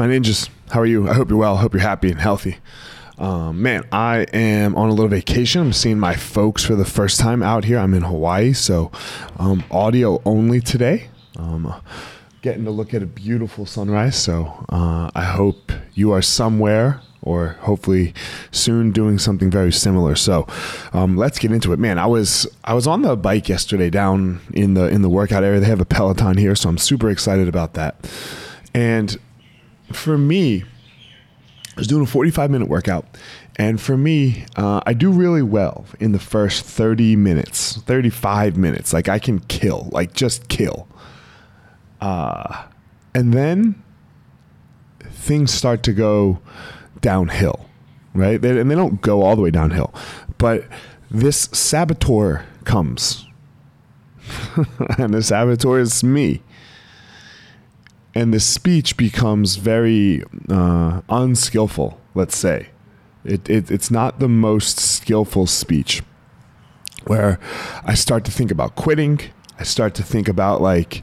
My ninjas, how are you? I hope you're well. I hope you're happy and healthy. Um, man, I am on a little vacation. I'm seeing my folks for the first time out here. I'm in Hawaii, so um, audio only today. Um, getting to look at a beautiful sunrise. So uh, I hope you are somewhere or hopefully soon doing something very similar. So um, let's get into it, man. I was I was on the bike yesterday down in the in the workout area. They have a Peloton here, so I'm super excited about that. And for me, I was doing a 45 minute workout. And for me, uh, I do really well in the first 30 minutes, 35 minutes. Like I can kill, like just kill. Uh, and then things start to go downhill, right? They, and they don't go all the way downhill. But this saboteur comes. and the saboteur is me and the speech becomes very uh, unskillful. Let's say it, it, it's not the most skillful speech. Where I start to think about quitting. I start to think about like,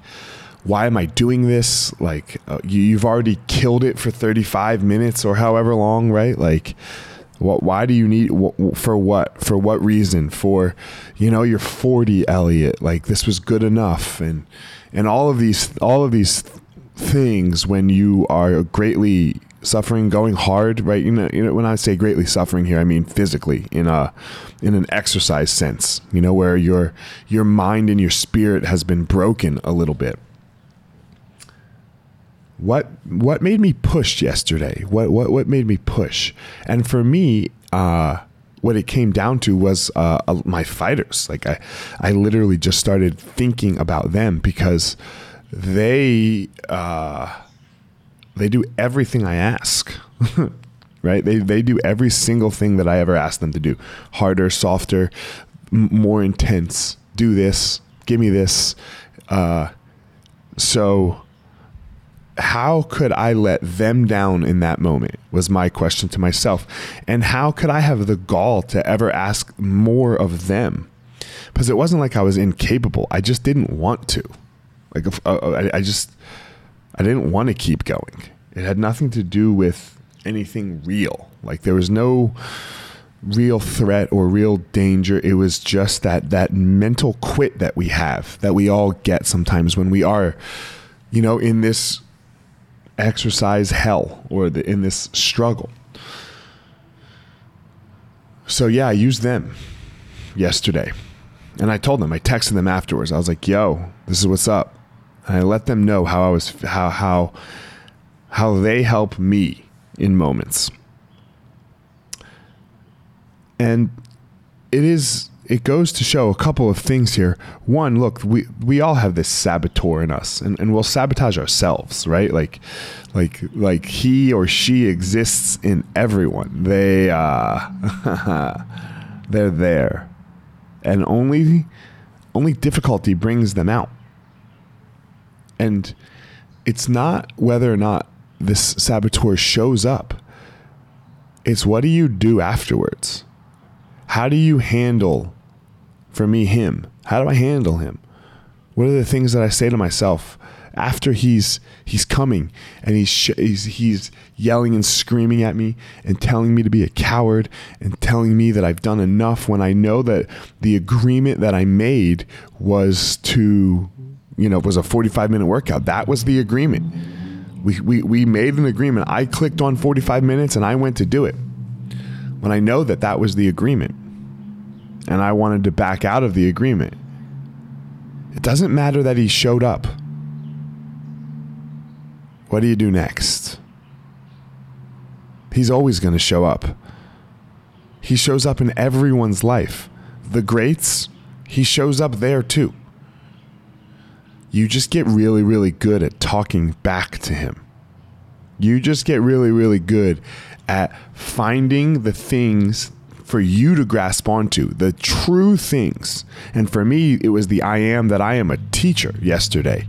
why am I doing this? Like, uh, you, you've already killed it for 35 minutes or however long, right? Like, what? Why do you need? For what? For what reason? For, you know, you're 40, Elliot. Like this was good enough, and and all of these, all of these things when you are greatly suffering, going hard, right? You know, you know, when I say greatly suffering here, I mean physically in a in an exercise sense. You know, where your your mind and your spirit has been broken a little bit. What what made me push yesterday? What what what made me push? And for me, uh, what it came down to was uh, my fighters. Like I, I literally just started thinking about them because they uh, they do everything I ask. right? They they do every single thing that I ever ask them to do. Harder, softer, more intense. Do this. Give me this. Uh, so how could I let them down in that moment? Was my question to myself. And how could I have the gall to ever ask more of them? Because it wasn't like I was incapable. I just didn't want to. Like uh, uh, I, I just I didn't want to keep going. It had nothing to do with anything real. Like there was no real threat or real danger. It was just that that mental quit that we have, that we all get sometimes when we are, you know, in this exercise hell or the, in this struggle. So yeah, I used them yesterday. And I told them, I texted them afterwards. I was like, "Yo, this is what's up." And I let them know how I was how how how they help me in moments. And it is it goes to show a couple of things here. One, look, we we all have this saboteur in us and, and we'll sabotage ourselves, right? Like like like he or she exists in everyone. They uh they're there. And only only difficulty brings them out. And it's not whether or not this saboteur shows up, it's what do you do afterwards? How do you handle, for me, him? How do I handle him? What are the things that I say to myself after he's he's coming and he's he's he's yelling and screaming at me and telling me to be a coward and telling me that I've done enough when I know that the agreement that I made was to you know, it was a 45 minute workout. That was the agreement. We, we, we made an agreement. I clicked on 45 minutes and I went to do it. When I know that that was the agreement and I wanted to back out of the agreement, it doesn't matter that he showed up. What do you do next? He's always going to show up. He shows up in everyone's life. The greats, he shows up there too you just get really, really good at talking back to him. You just get really, really good at finding the things for you to grasp onto, the true things. And for me, it was the I am that I am a teacher yesterday.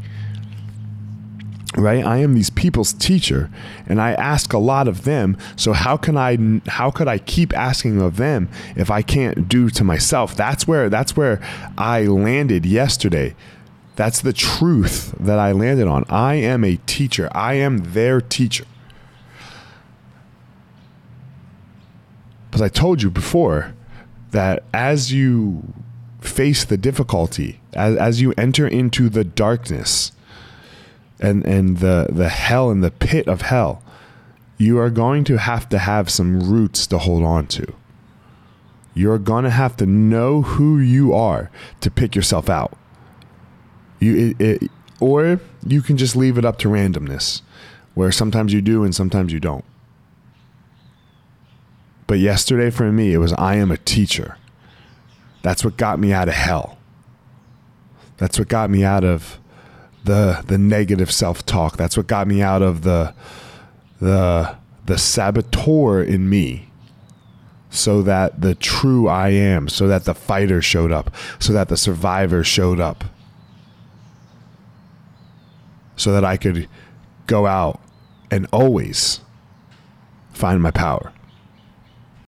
Right? I am these people's teacher and I ask a lot of them. So how can I how could I keep asking of them if I can't do to myself? That's where that's where I landed yesterday that's the truth that I landed on. I am a teacher, I am their teacher. Because I told you before that as you face the difficulty, as, as you enter into the darkness and, and the, the hell and the pit of hell, you are going to have to have some roots to hold on to. You're going to have to know who you are to pick yourself out. You, it, it, or you can just leave it up to randomness, where sometimes you do and sometimes you don't. But yesterday for me, it was I am a teacher. That's what got me out of hell. That's what got me out of the the negative self-talk. That's what got me out of the the the saboteur in me so that the true I am, so that the fighter showed up, so that the survivor showed up. So that I could go out and always find my power.